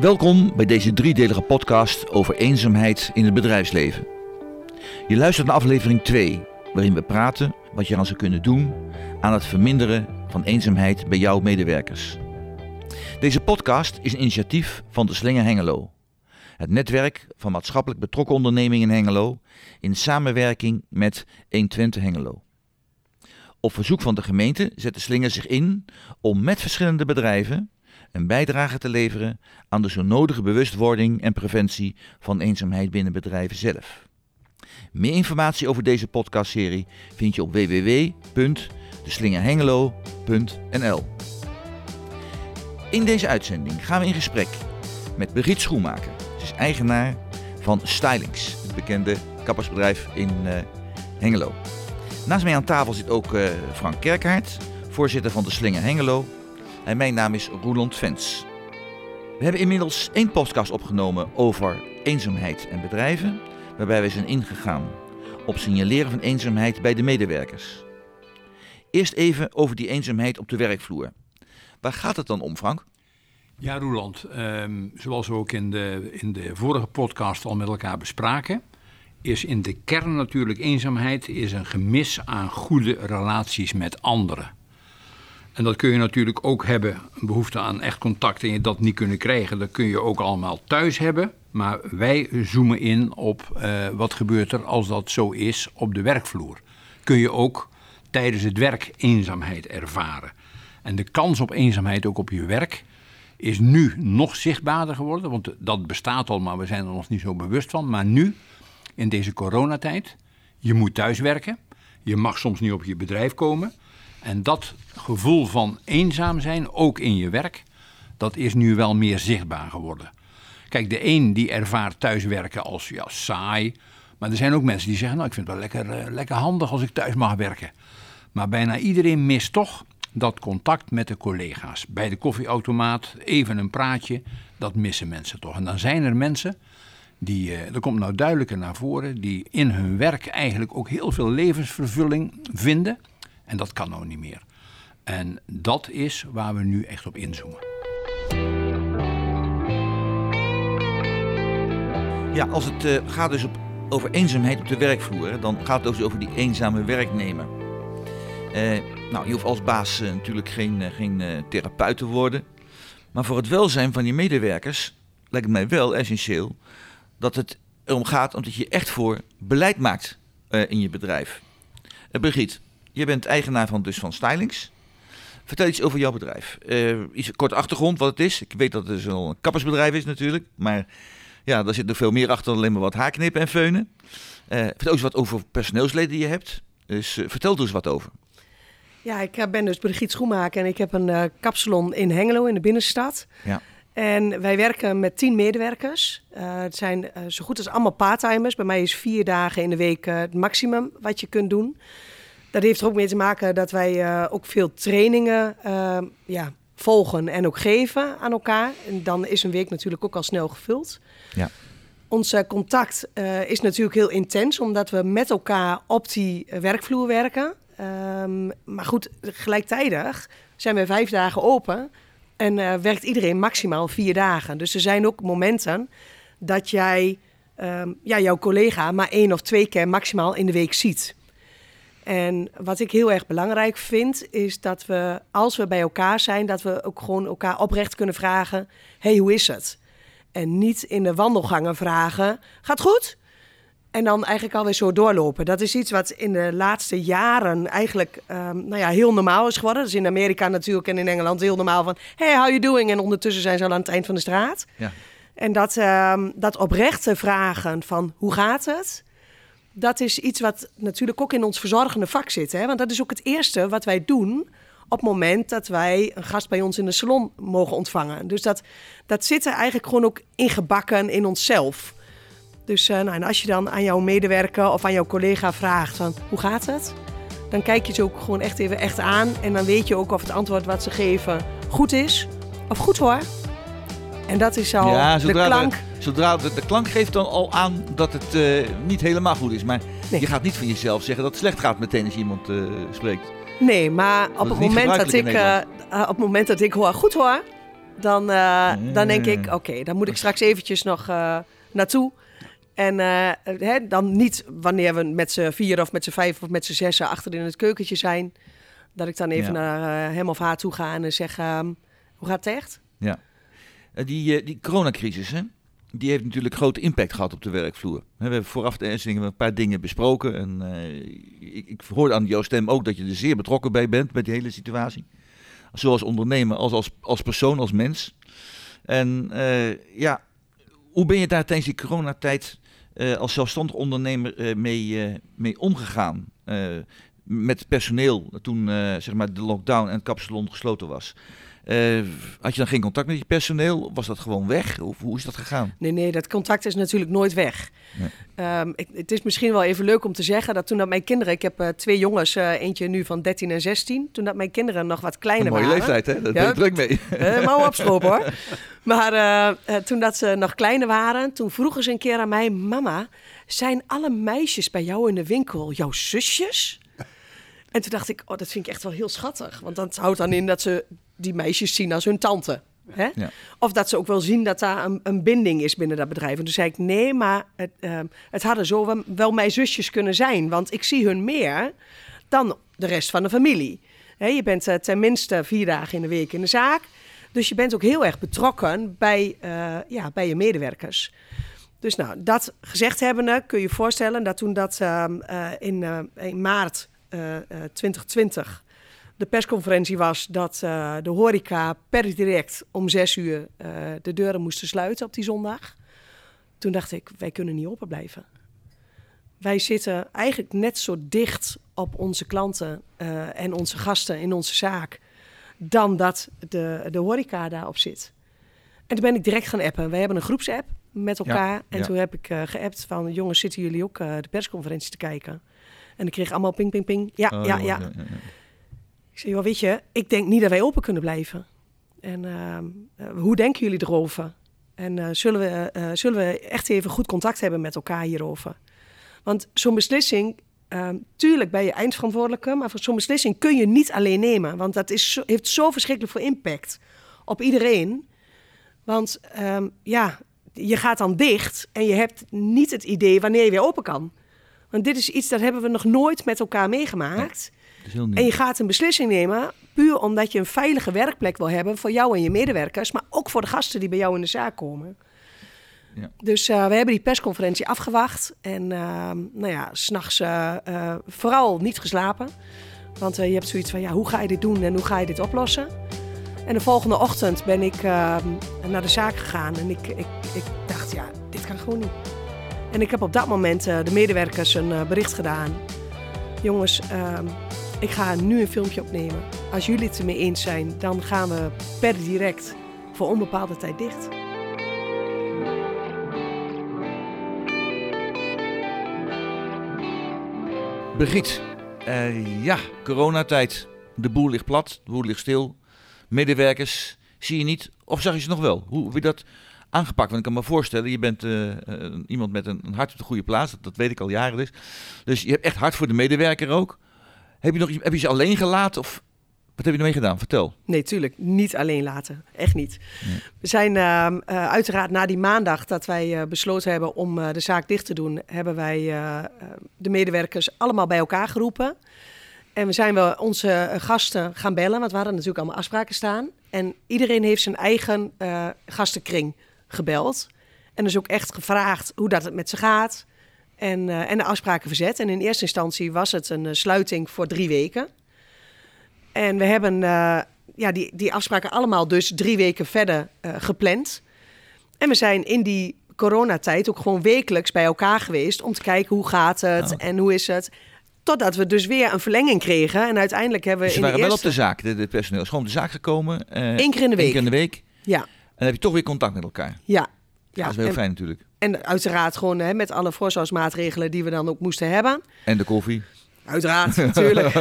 Welkom bij deze driedelige podcast over eenzaamheid in het bedrijfsleven. Je luistert naar aflevering 2, waarin we praten wat je aan zou kunnen doen aan het verminderen van eenzaamheid bij jouw medewerkers. Deze podcast is een initiatief van de Slinger Hengelo, het netwerk van maatschappelijk betrokken ondernemingen in Hengelo, in samenwerking met 120 Hengelo. Op verzoek van de gemeente zet de Slinger zich in om met verschillende bedrijven een bijdrage te leveren aan de zo nodige bewustwording en preventie van eenzaamheid binnen bedrijven zelf. Meer informatie over deze podcastserie vind je op www.deslingerhengelo.nl. In deze uitzending gaan we in gesprek met Brigitte Schoenmaker. Ze is eigenaar van Stylings, het bekende kappersbedrijf in uh, Hengelo. Naast mij aan tafel zit ook uh, Frank Kerkhaert, voorzitter van de Slinger Hengelo en mijn naam is Roeland Vens. We hebben inmiddels één podcast opgenomen over eenzaamheid en bedrijven, waarbij we zijn ingegaan op signaleren van eenzaamheid bij de medewerkers. Eerst even over die eenzaamheid op de werkvloer. Waar gaat het dan om, Frank? Ja, Roeland, ehm, zoals we ook in de, in de vorige podcast al met elkaar bespraken, is in de kern natuurlijk eenzaamheid is een gemis aan goede relaties met anderen. En dat kun je natuurlijk ook hebben, een behoefte aan echt contact en je dat niet kunnen krijgen. Dat kun je ook allemaal thuis hebben. Maar wij zoomen in op uh, wat gebeurt er als dat zo is op de werkvloer. Kun je ook tijdens het werk eenzaamheid ervaren. En de kans op eenzaamheid ook op je werk is nu nog zichtbaarder geworden. Want dat bestaat al, maar we zijn er nog niet zo bewust van. Maar nu, in deze coronatijd, je moet thuiswerken. Je mag soms niet op je bedrijf komen. En dat gevoel van eenzaam zijn, ook in je werk, dat is nu wel meer zichtbaar geworden. Kijk, de een die ervaart thuiswerken als ja, saai. Maar er zijn ook mensen die zeggen, nou ik vind het wel lekker, uh, lekker handig als ik thuis mag werken. Maar bijna iedereen mist toch dat contact met de collega's. Bij de koffieautomaat, even een praatje, dat missen mensen toch. En dan zijn er mensen, die, uh, dat komt nou duidelijker naar voren, die in hun werk eigenlijk ook heel veel levensvervulling vinden. En dat kan nou niet meer. En dat is waar we nu echt op inzoomen. Ja, als het uh, gaat dus op, over eenzaamheid op de werkvloer, dan gaat het ook over die eenzame werknemer. Uh, nou, je hoeft als baas uh, natuurlijk geen, geen therapeut te worden. Maar voor het welzijn van je medewerkers lijkt het mij wel essentieel dat het erom gaat omdat je echt voor beleid maakt in je bedrijf. Brigitte, je bent eigenaar van, dus van Stylings. Vertel iets over jouw bedrijf. Uh, iets kort achtergrond wat het is. Ik weet dat het een kappersbedrijf is natuurlijk. Maar ja, daar zit nog veel meer achter dan alleen maar wat haarknippen en feunen. Uh, vertel eens wat over personeelsleden die je hebt. Dus uh, vertel er eens wat over. Ja, ik ben dus Brigitte Schoenmaker en ik heb een kapsalon in Hengelo in de binnenstad. Ja. En wij werken met tien medewerkers. het zijn zo goed als allemaal parttimers. Bij mij is vier dagen in de week het maximum wat je kunt doen. Dat heeft er ook mee te maken dat wij uh, ook veel trainingen uh, ja, volgen en ook geven aan elkaar. En dan is een week natuurlijk ook al snel gevuld. Ja. Ons uh, contact is natuurlijk heel intens, omdat we met elkaar op die werkvloer werken. Um, maar goed, gelijktijdig zijn we vijf dagen open en werkt iedereen maximaal vier dagen. Dus er zijn ook momenten dat jij um, ja, jouw collega maar één of twee keer maximaal in de week ziet. En wat ik heel erg belangrijk vind, is dat we, als we bij elkaar zijn, dat we ook gewoon elkaar oprecht kunnen vragen: hey, hoe is het? En niet in de wandelgangen vragen: gaat goed? En dan eigenlijk alweer zo doorlopen. Dat is iets wat in de laatste jaren eigenlijk um, nou ja, heel normaal is geworden. Dus in Amerika natuurlijk en in Engeland heel normaal van... hey, how you doing? En ondertussen zijn ze al aan het eind van de straat. Ja. En dat, um, dat oprechte vragen van hoe gaat het dat is iets wat natuurlijk ook in ons verzorgende vak zit. Hè? Want dat is ook het eerste wat wij doen op het moment dat wij een gast bij ons in de salon mogen ontvangen. Dus dat, dat zit er eigenlijk gewoon ook ingebakken in onszelf. Dus uh, nou, en als je dan aan jouw medewerker of aan jouw collega vraagt van hoe gaat het? Dan kijk je ze ook gewoon echt even echt aan. En dan weet je ook of het antwoord wat ze geven goed is. Of goed hoor. En dat is al ja, de klank. zodra de, de, klank geeft dan al aan dat het uh, niet helemaal goed is. Maar je gaat niet van jezelf zeggen dat het slecht gaat meteen als je iemand uh, spreekt. Nee, maar op het, moment dat ik, uh, op het moment dat ik hoor goed hoor, dan, dan denk ik, oké, dan moet ik straks eventjes nog naartoe. En hè, dan niet wanneer we met z'n vier of met z'n vijf of met z'n zes achter in het keukentje zijn. Dat ik dan even naar hem of haar toe ga en zeg, ehm, hoe gaat het echt? Ja. Die, die coronacrisis, hè? die heeft natuurlijk grote impact gehad op de werkvloer. We hebben vooraf de een paar dingen besproken. En uh, ik, ik hoorde aan jouw stem ook dat je er zeer betrokken bij bent met die hele situatie. Zoals ondernemer, als, als, als persoon, als mens. En ja, hoe ben je daar tijdens die coronatijd als zelfstandig ondernemer mee, mee omgegaan? met personeel toen zeg maar de lockdown en het kapsalon gesloten was. Uh, had je dan geen contact met je personeel? Was dat gewoon weg? Of hoe is dat gegaan? Nee, nee, dat contact is natuurlijk nooit weg. Nee. Um, ik, het is misschien wel even leuk om te zeggen dat toen dat mijn kinderen... Ik heb uh, twee jongens, uh, eentje nu van 13 en 16. Toen dat mijn kinderen nog wat kleiner waren... Een mooie leeftijd, hè? Dat ja, ben ik druk mee. mouw opstropen, hoor. Maar toen dat ze nog kleiner waren, toen vroegen ze een keer aan mij... Mama, zijn alle meisjes bij jou in de winkel jouw zusjes? En toen dacht ik, oh, dat vind ik echt wel heel schattig. Want dat houdt dan in dat ze die meisjes zien als hun tante. Hè? Ja. Of dat ze ook wel zien dat daar een, een, binding is binnen dat bedrijf. En toen zei ik, nee, maar het, uh, het hadden zo wel, mijn zusjes kunnen zijn. Want ik zie hun meer dan de rest van de familie. Hè, je bent uh, tenminste vier dagen in de week in de zaak. Dus je bent ook heel erg betrokken bij, uh, ja, bij je medewerkers. Dus nou, dat gezegd hebbende kun je je voorstellen dat toen dat ehm, in, in maart 2020 de persconferentie was dat uh, de horeca per direct om zes uur uh, de deuren moesten sluiten op die zondag. Toen dacht ik, wij kunnen niet open blijven. Wij zitten eigenlijk net zo dicht op onze klanten uh, en onze gasten in onze zaak dan dat de, de horeca daarop zit. En toen ben ik direct gaan appen. Wij hebben een groepsapp met elkaar. Ja, en ja. toen heb ik geappt van... jongens, zitten jullie ook de persconferentie te kijken? En ik kreeg allemaal ping, ping, ping. Ja, oh, ja, ja. ja. Ik zei, weet je, ik denk niet dat wij open kunnen blijven. En uh, hoe denken jullie erover? En uh, zullen, we, uh, zullen we echt even goed contact hebben met elkaar hierover? Want zo'n beslissing, ehm, tuurlijk ben je eindverantwoordelijke, maar zo'n beslissing kun je niet alleen nemen. Want dat is heeft zo verschrikkelijk veel impact op iedereen. Want um, ja, je gaat dan dicht en je hebt niet het idee wanneer je weer open kan. Want dit is iets dat hebben we nog nooit met elkaar meegemaakt. En je gaat een beslissing nemen puur omdat je een veilige werkplek wil hebben voor jou en je medewerkers, maar ook voor de gasten die bij jou in de zaak komen. Ja. Dus uh, we hebben die persconferentie afgewacht. En uh, nou ja, s'nachts uh, vooral niet geslapen. Want je hebt zoiets van, ja, hoe ga je dit doen en hoe ga je dit oplossen? En de volgende ochtend ben ik naar de zaak gegaan. En ik, ik, ik dacht, ja, dit kan gewoon niet. En ik heb op dat moment de medewerkers een bericht gedaan. Jongens, ehm, ik ga nu een filmpje opnemen. Als jullie het ermee eens zijn, dan gaan we per direct voor onbepaalde tijd dicht. Brigitte, uh, ja, coronatijd. De boel ligt plat, de boel ligt stil. Medewerkers zie je niet, of zag je ze nog wel? Hoe heb je dat aangepakt? Want ik kan me voorstellen, je bent uh, iemand met een, een, hart op de goede plaats. Dat, dat weet ik al jaren dus. Dus je hebt echt hart voor de medewerker ook. Heb je, nog, heb je ze alleen gelaten of wat heb je ermee gedaan? Vertel. Nee, tuurlijk. Niet alleen laten. Echt niet. We zijn uh, uh, uiteraard na die maandag dat wij uh, besloten hebben om uh, de zaak dicht te doen, hebben wij de medewerkers allemaal bij elkaar geroepen. En we zijn wel onze gasten gaan bellen, want we hadden natuurlijk allemaal afspraken staan. En iedereen heeft zijn eigen gastenkring gebeld. En dus ook echt gevraagd hoe dat het met ze gaat. En, uh, en de afspraken verzet. En in eerste instantie was het een uh, sluiting voor drie weken. En we hebben uh, ja, die, die afspraken allemaal dus drie weken verder gepland. En we zijn in die coronatijd ook gewoon wekelijks bij elkaar geweest om te kijken hoe gaat het oh. en hoe is het. Totdat we dus weer een verlenging kregen. En uiteindelijk hebben we. Dus je waren wel op de zaak, de, de personeel is gewoon op de zaak gekomen. Eén keer in de week. Eén keer in de week. Ja. En dan heb je toch weer contact met elkaar. Ja. Ja, dat is heel fijn natuurlijk. En uiteraard gewoon hè, met alle voorzorgsmaatregelen die we dan ook moesten hebben. En de koffie. Uiteraard, natuurlijk.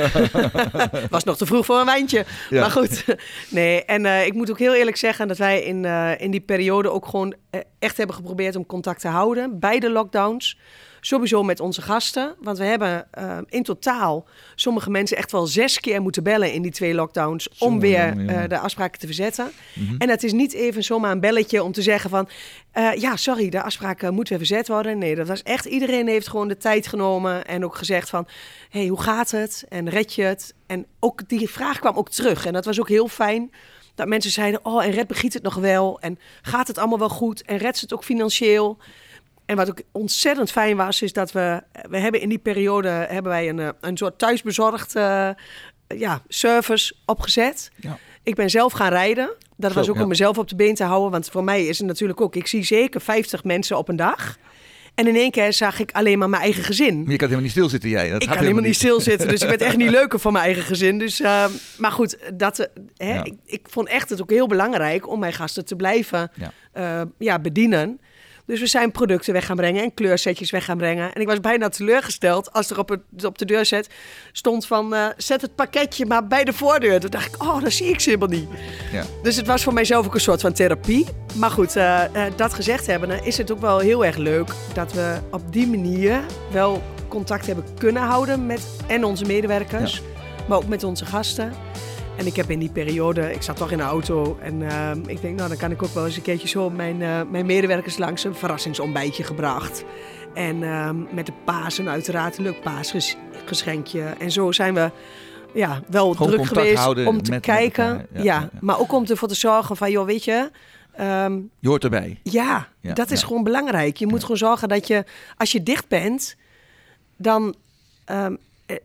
Was nog te vroeg voor een wijntje. Ja. Maar goed. Nee, en uh, ik moet ook heel eerlijk zeggen dat wij in, uh, in die periode ook gewoon uh, echt hebben geprobeerd om contact te houden bij de lockdowns. Sowieso met onze gasten. Want we hebben uh, in totaal sommige mensen echt wel zes keer moeten bellen in die twee lockdowns. om weer uh, de afspraken te verzetten. Mm -hmm. En het is niet even zomaar een belletje om te zeggen van. Uh, ja, sorry, de afspraken moeten weer verzet worden. Nee, dat was echt. Iedereen heeft gewoon de tijd genomen. En ook gezegd van. hey, hoe gaat het? En red je het? En ook die vraag kwam ook terug. En dat was ook heel fijn. Dat mensen zeiden: Oh, en red begint het nog wel? En gaat het allemaal wel goed? En redt ze het ook financieel? En wat ook ontzettend fijn was, is dat we, we hebben in die periode hebben wij een, een soort thuisbezorgd uh, ja, service opgezet. Ja. Ik ben zelf gaan rijden. Dat Zo, was ook ja. om mezelf op de been te houden. Want voor mij is het natuurlijk ook, ik zie zeker 50 mensen op een dag. En in één keer zag ik alleen maar mijn eigen gezin. Maar je kan helemaal niet stilzitten, jij. Dat ik kan helemaal niet stilzitten. Dus ik werd echt niet leuker voor mijn eigen gezin. Dus, uh, maar goed, dat, hè, ja. ik, ik, vond echt het ook heel belangrijk om mijn gasten te blijven ja. Uh, ja, bedienen. Dus we zijn producten weg gaan brengen en kleursetjes weg gaan brengen. En ik was bijna teleurgesteld als er op, het, op de deur zet, stond van... Uh, zet het pakketje maar bij de voordeur. Toen dacht ik, oh, dat zie ik ze helemaal niet. Ja. Dus het was voor mijzelf ook een soort van therapie. Maar goed, uh, uh, dat gezegd hebben, is het ook wel heel erg leuk... dat we op die manier wel contact hebben kunnen houden met en onze medewerkers... Ja. maar ook met onze gasten. En ik heb in die periode, ik zat toch in de auto en uh, ik denk, nou dan kan ik ook wel eens een keertje zo mijn, uh, mijn medewerkers langs een verrassingsontbijtje gebracht. En uh, met de Pasen uiteraard een leuk paasgeschenkje. En zo zijn we ja, wel Gewoon druk geweest om te met, kijken. Met ja, ja, maar ook om ervoor te zorgen van, joh, weet je... Um, je hoort erbij. Ja, ja dat is gewoon belangrijk. Je moet gewoon zorgen dat je, als je dicht bent, dan um,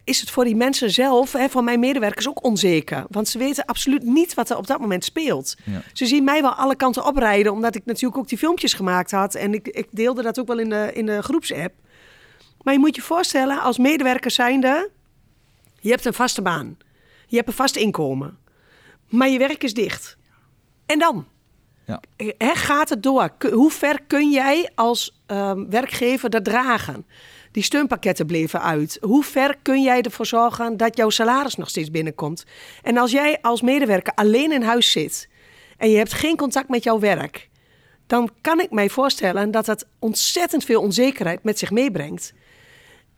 is het voor die mensen zelf, hè, voor mijn medewerkers, ook onzeker. Want ze weten absoluut niet wat er op dat moment speelt. Ja. Ze zien mij wel alle kanten oprijden, omdat ik natuurlijk ook die filmpjes gemaakt had. En ik, ik deelde dat ook wel in de, in de groepsapp. Maar je moet je voorstellen, als medewerker zijnde, je hebt een vaste baan. Je hebt een vast inkomen. Maar je werk is dicht. En dan? Ja. He, gaat het door? Hoe ver kun jij als um, werkgever dat dragen? Die steunpakketten bleven uit. Hoe ver kun jij ervoor zorgen dat jouw salaris nog steeds binnenkomt? En als jij als medewerker alleen in huis zit en je hebt geen contact met jouw werk, dan kan ik mij voorstellen dat dat ontzettend veel onzekerheid met zich meebrengt.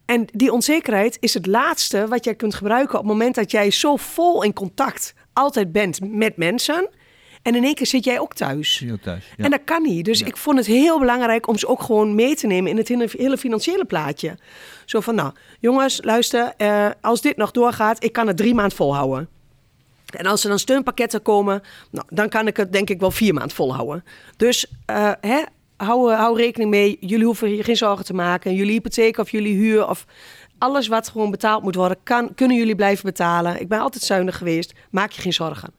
En die onzekerheid is het laatste wat jij kunt gebruiken op het moment dat jij zo vol in contact altijd bent met mensen en in één keer zit jij ook thuis. Ook thuis ja. En dat kan niet. Dus ja. ik vond het heel belangrijk om ze ook gewoon mee te nemen in het hele financiële plaatje. Zo van, nou, jongens, luister, uh, als dit nog doorgaat, ik kan het drie maanden volhouden. En als er dan steunpakketten komen, nou, dan kan ik het denk ik wel vier maanden volhouden. Dus uh, hè, hou, hou rekening mee, jullie hoeven hier geen zorgen te maken. Jullie hypotheek of jullie huur of alles wat gewoon betaald moet worden, kan, kunnen jullie blijven betalen. Ik ben altijd zuinig geweest, maak je geen zorgen.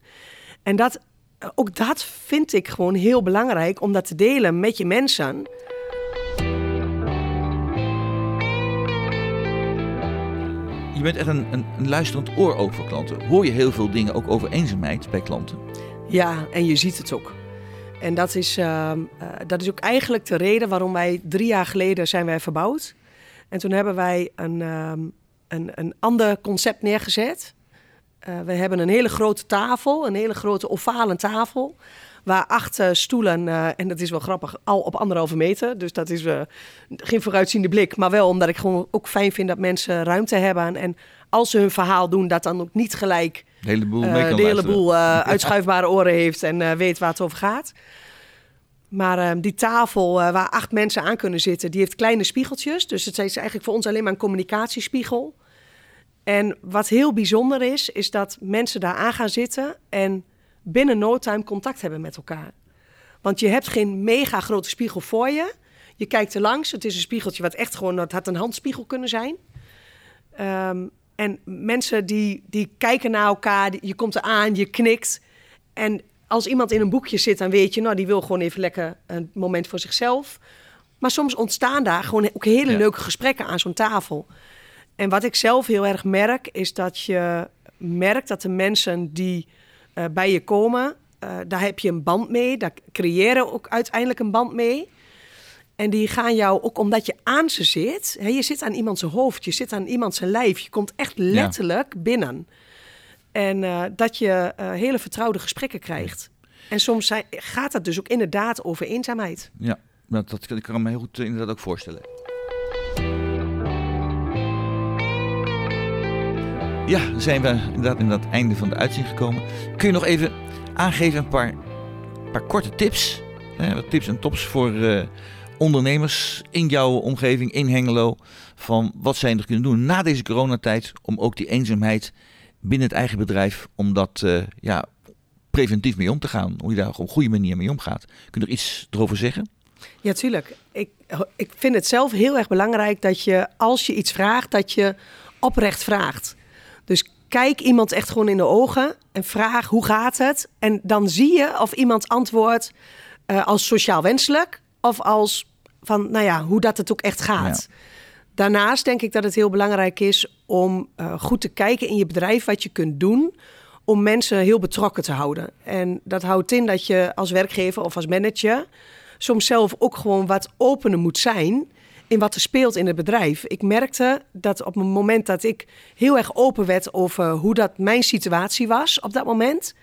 En dat ook dat vind ik gewoon heel belangrijk om dat te delen met je mensen. Je bent echt een, een, een luisterend oor ook voor klanten. Hoor je heel veel dingen ook over eenzaamheid bij klanten? Ja, en je ziet het ook. En dat is, uh, uh, dat is ook eigenlijk de reden waarom wij drie jaar geleden zijn wij verbouwd. En toen hebben wij een, uh, een, een ander concept neergezet. Uh, we hebben een hele grote tafel, een hele grote ovale tafel. Waar acht uh, stoelen, uh, en dat is wel grappig, al op anderhalve meter. Dus dat is geen vooruitziende blik. Maar wel omdat ik gewoon ook fijn vind dat mensen ruimte hebben. En als ze hun verhaal doen, dat dan ook niet gelijk de hele boel, de hele boel uitschuifbare oren heeft en weet waar het over gaat. Maar die tafel waar acht mensen aan kunnen zitten, die heeft kleine spiegeltjes. Dus het is eigenlijk voor ons alleen maar een communicatiespiegel. En wat heel bijzonder is, is dat mensen daar aan gaan zitten en binnen no time contact hebben met elkaar. Want je hebt geen mega grote spiegel voor je. Je kijkt er langs. Het is een spiegeltje wat echt gewoon, het had een handspiegel kunnen zijn. Um, en mensen die, die kijken naar elkaar, die, je komt eraan, je knikt. En als iemand in een boekje zit, dan weet je, nou, die wil gewoon even lekker een moment voor zichzelf. Maar soms ontstaan daar gewoon ook hele ja. leuke gesprekken aan zo'n tafel. En wat ik zelf heel erg merk, is dat je merkt dat de mensen die uh, bij je komen, uh, daar heb je een band mee. Daar creëren ook uiteindelijk een band mee. En die gaan jou, ook omdat je aan ze zit, hè, je zit aan iemands hoofd, je zit aan iemands lijf, je komt echt letterlijk ja. binnen. En uh, dat je hele vertrouwde gesprekken krijgt. En soms zijn, gaat dat dus ook inderdaad over eenzaamheid. Ja, dat, dat kan ik me heel goed inderdaad ook voorstellen. Ja, zijn we inderdaad in dat einde van de uitzending gekomen. Kun je nog even aangeven een paar, paar korte tips? Hè, wat tips en tops voor uh, ondernemers in jouw omgeving, in Hengelo. Van wat zij nog kunnen doen na deze coronatijd om ook die eenzaamheid binnen het eigen bedrijf, om dat uh, ja, preventief mee om te gaan. Hoe je daar op een goede manier mee omgaat. Kun je er iets erover zeggen? Ja, tuurlijk. Ik, ik vind het zelf heel erg belangrijk dat je, als je iets vraagt, dat je oprecht vraagt. Dus kijk iemand echt gewoon in de ogen en vraag hoe gaat het? En dan zie je of iemand antwoordt uh, als sociaal wenselijk of als van, nou ja, hoe dat het ook echt gaat. Daarnaast denk ik dat het heel belangrijk is om uh, goed te kijken in je bedrijf wat je kunt doen om mensen heel betrokken te houden. En dat houdt in dat je als werkgever of als manager soms zelf ook gewoon wat opener moet zijn in wat er speelt in het bedrijf. Ik merkte dat op het moment dat ik heel erg open werd over hoe dat mijn situatie was op dat moment,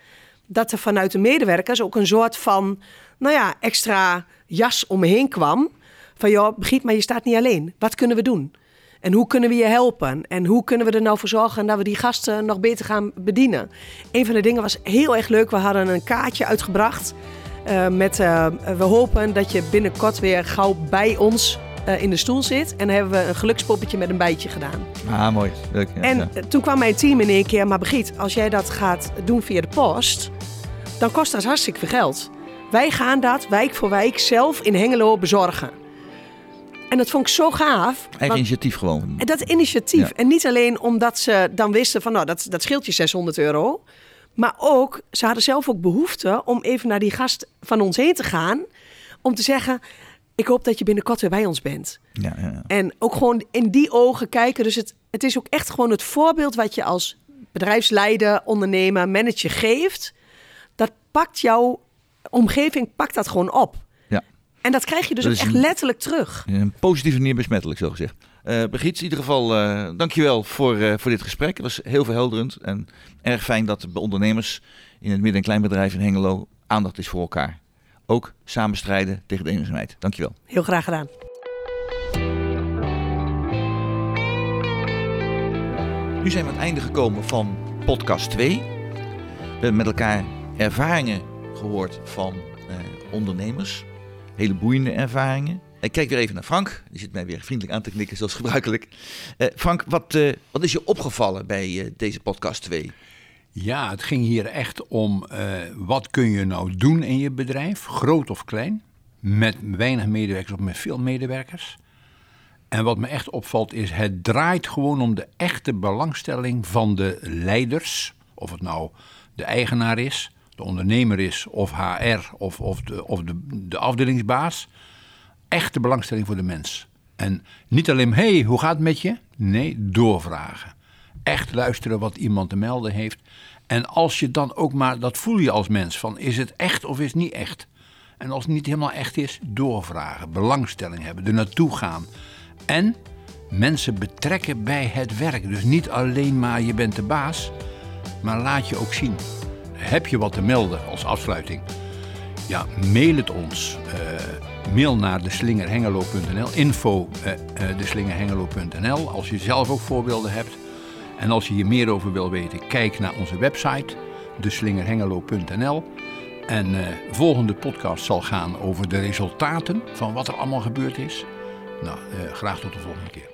dat er vanuit de medewerkers ook een soort van, nou ja, extra jas om me heen kwam. Van joh, Brigitte, maar je staat niet alleen. Wat kunnen we doen? En hoe kunnen we je helpen? En hoe kunnen we er nou voor zorgen dat we die gasten nog beter gaan bedienen? Een van de dingen was heel erg leuk. We hadden een kaartje uitgebracht. Uh, met, uh, we hopen dat je binnenkort weer gauw bij ons uh, in de stoel zit. En hebben we een gelukspoppetje met een bijtje gedaan. Ah, mooi. Leuk. Ja, en ja. toen kwam mijn team in één keer. Maar Brigitte, als jij dat gaat doen via de post, dan kost dat hartstikke veel geld. Wij gaan dat wijk voor wijk zelf in Hengelo bezorgen. En dat vond ik zo gaaf. Eigen initiatief gewoon. Dat initiatief. En niet alleen omdat ze dan wisten van nou, dat, dat scheelt je 600 euro. Maar ook, ze hadden zelf ook behoefte om even naar die gast van ons heen te gaan. Om te zeggen, ik hoop dat je binnenkort weer bij ons bent. Ja, ja, ja. En ook gewoon in die ogen kijken. Dus het, het is ook echt gewoon het voorbeeld wat je als bedrijfsleider, ondernemer, manager geeft. Dat pakt jouw omgeving, pakt dat gewoon op. Ja. En dat krijg je dus ook echt letterlijk terug. Een positieve manier besmettelijk, zo gezegd. Uh, Brigitte, in ieder geval uh, dankjewel voor, uh, voor dit gesprek. Het was heel verhelderend en erg fijn dat bij ondernemers in het midden- en kleinbedrijf in Hengelo aandacht is voor elkaar. Ook samen strijden tegen de eenzaamheid. Dankjewel. Heel graag gedaan. Nu zijn we aan het einde gekomen van podcast 2. We hebben met elkaar ervaringen gehoord van ondernemers. Hele boeiende ervaringen. Ik kijk weer even naar Frank. Die zit mij weer vriendelijk aan te knikken, zoals gebruikelijk. Uh, Frank, wat, uh, wat is je opgevallen bij uh, deze podcast 2? Ja, het ging hier echt om wat kun je nou doen in je bedrijf, groot of klein, met weinig medewerkers of met veel medewerkers. En wat me echt opvalt is, het draait gewoon om de echte belangstelling van de leiders. Of het nou de eigenaar is, de ondernemer is, of HR of, of, de, of de, de afdelingsbaas echte belangstelling voor de mens. En niet alleen, hé, hey, hoe gaat het met je? Nee, doorvragen. Echt luisteren wat iemand te melden heeft. En als je dan ook maar, dat voel je als mens, van is het echt of is het niet echt? En als het niet helemaal echt is, doorvragen, belangstelling hebben, er naartoe gaan. En mensen betrekken bij het werk. Dus niet alleen maar je bent de baas, maar laat je ook zien. Heb je wat te melden als afsluiting? Ja, mail het ons. Uh, mail naar deslingerhengelo.nl, info uh, uh, deslingerhengelo.nl als je zelf ook voorbeelden hebt. En als je hier meer over wil weten, kijk naar onze website deslingerhengelo.nl. En uh, volgende podcast zal gaan over de resultaten van wat er allemaal gebeurd is. Nou, graag tot de volgende keer.